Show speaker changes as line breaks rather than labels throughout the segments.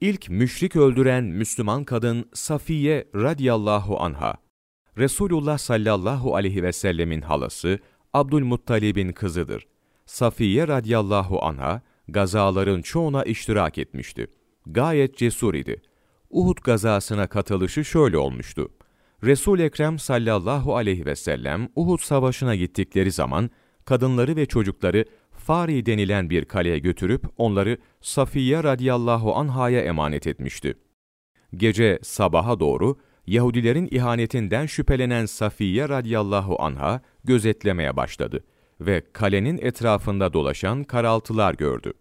İlk müşrik öldüren Müslüman kadın Safiye radiyallahu anha. Resulullah sallallahu aleyhi ve sellemin halası Abdülmuttalib'in kızıdır. Safiye radiyallahu anha gazaların çoğuna iştirak etmişti. Gayet cesur idi. Uhud gazasına katılışı şöyle olmuştu. Resul Ekrem sallallahu aleyhi ve sellem Uhud savaşına gittikleri zaman kadınları ve çocukları Fari denilen bir kaleye götürüp onları Safiye radiyallahu anhaya emanet etmişti. Gece sabaha doğru Yahudilerin ihanetinden şüphelenen Safiye radiyallahu anha gözetlemeye başladı ve kalenin etrafında dolaşan karaltılar gördü.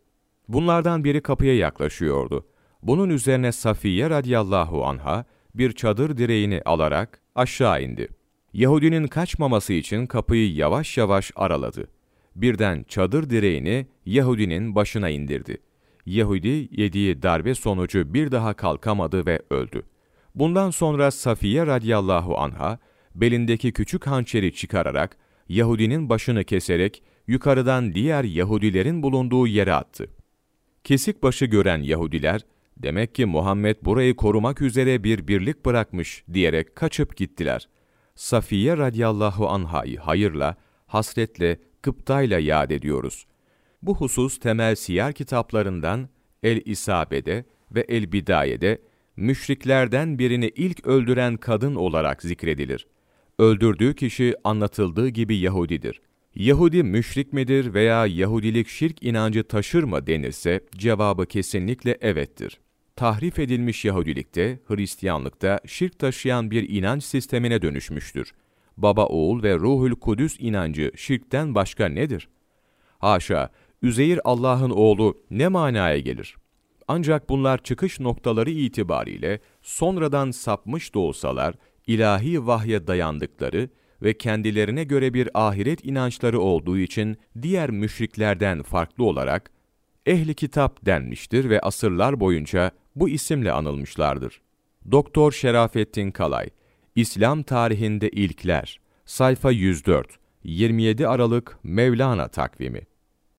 Bunlardan biri kapıya yaklaşıyordu. Bunun üzerine Safiye radiyallahu anha bir çadır direğini alarak aşağı indi. Yahudinin kaçmaması için kapıyı yavaş yavaş araladı. Birden çadır direğini Yahudinin başına indirdi. Yahudi yediği darbe sonucu bir daha kalkamadı ve öldü. Bundan sonra Safiye radiyallahu anha belindeki küçük hançeri çıkararak Yahudinin başını keserek yukarıdan diğer Yahudilerin bulunduğu yere attı. Kesik başı gören Yahudiler, demek ki Muhammed burayı korumak üzere bir birlik bırakmış diyerek kaçıp gittiler. Safiye radiyallahu anhayı hayırla, hasretle, gıptayla yad ediyoruz. Bu husus temel siyer kitaplarından El-İsabe'de ve El-Bidaye'de müşriklerden birini ilk öldüren kadın olarak zikredilir. Öldürdüğü kişi anlatıldığı gibi Yahudidir. Yahudi müşrik midir veya Yahudilik şirk inancı taşır mı denirse cevabı kesinlikle evettir. Tahrif edilmiş Yahudilikte, Hristiyanlıkta şirk taşıyan bir inanç sistemine dönüşmüştür. Baba oğul ve ruhul kudüs inancı şirkten başka nedir? Haşa, Üzeyir Allah'ın oğlu ne manaya gelir? Ancak bunlar çıkış noktaları itibariyle sonradan sapmış da olsalar, ilahi vahye dayandıkları ve kendilerine göre bir ahiret inançları olduğu için diğer müşriklerden farklı olarak ehli kitap denmiştir ve asırlar boyunca bu isimle anılmışlardır. Doktor Şerafettin Kalay, İslam tarihinde ilkler, sayfa 104, 27 Aralık Mevlana takvimi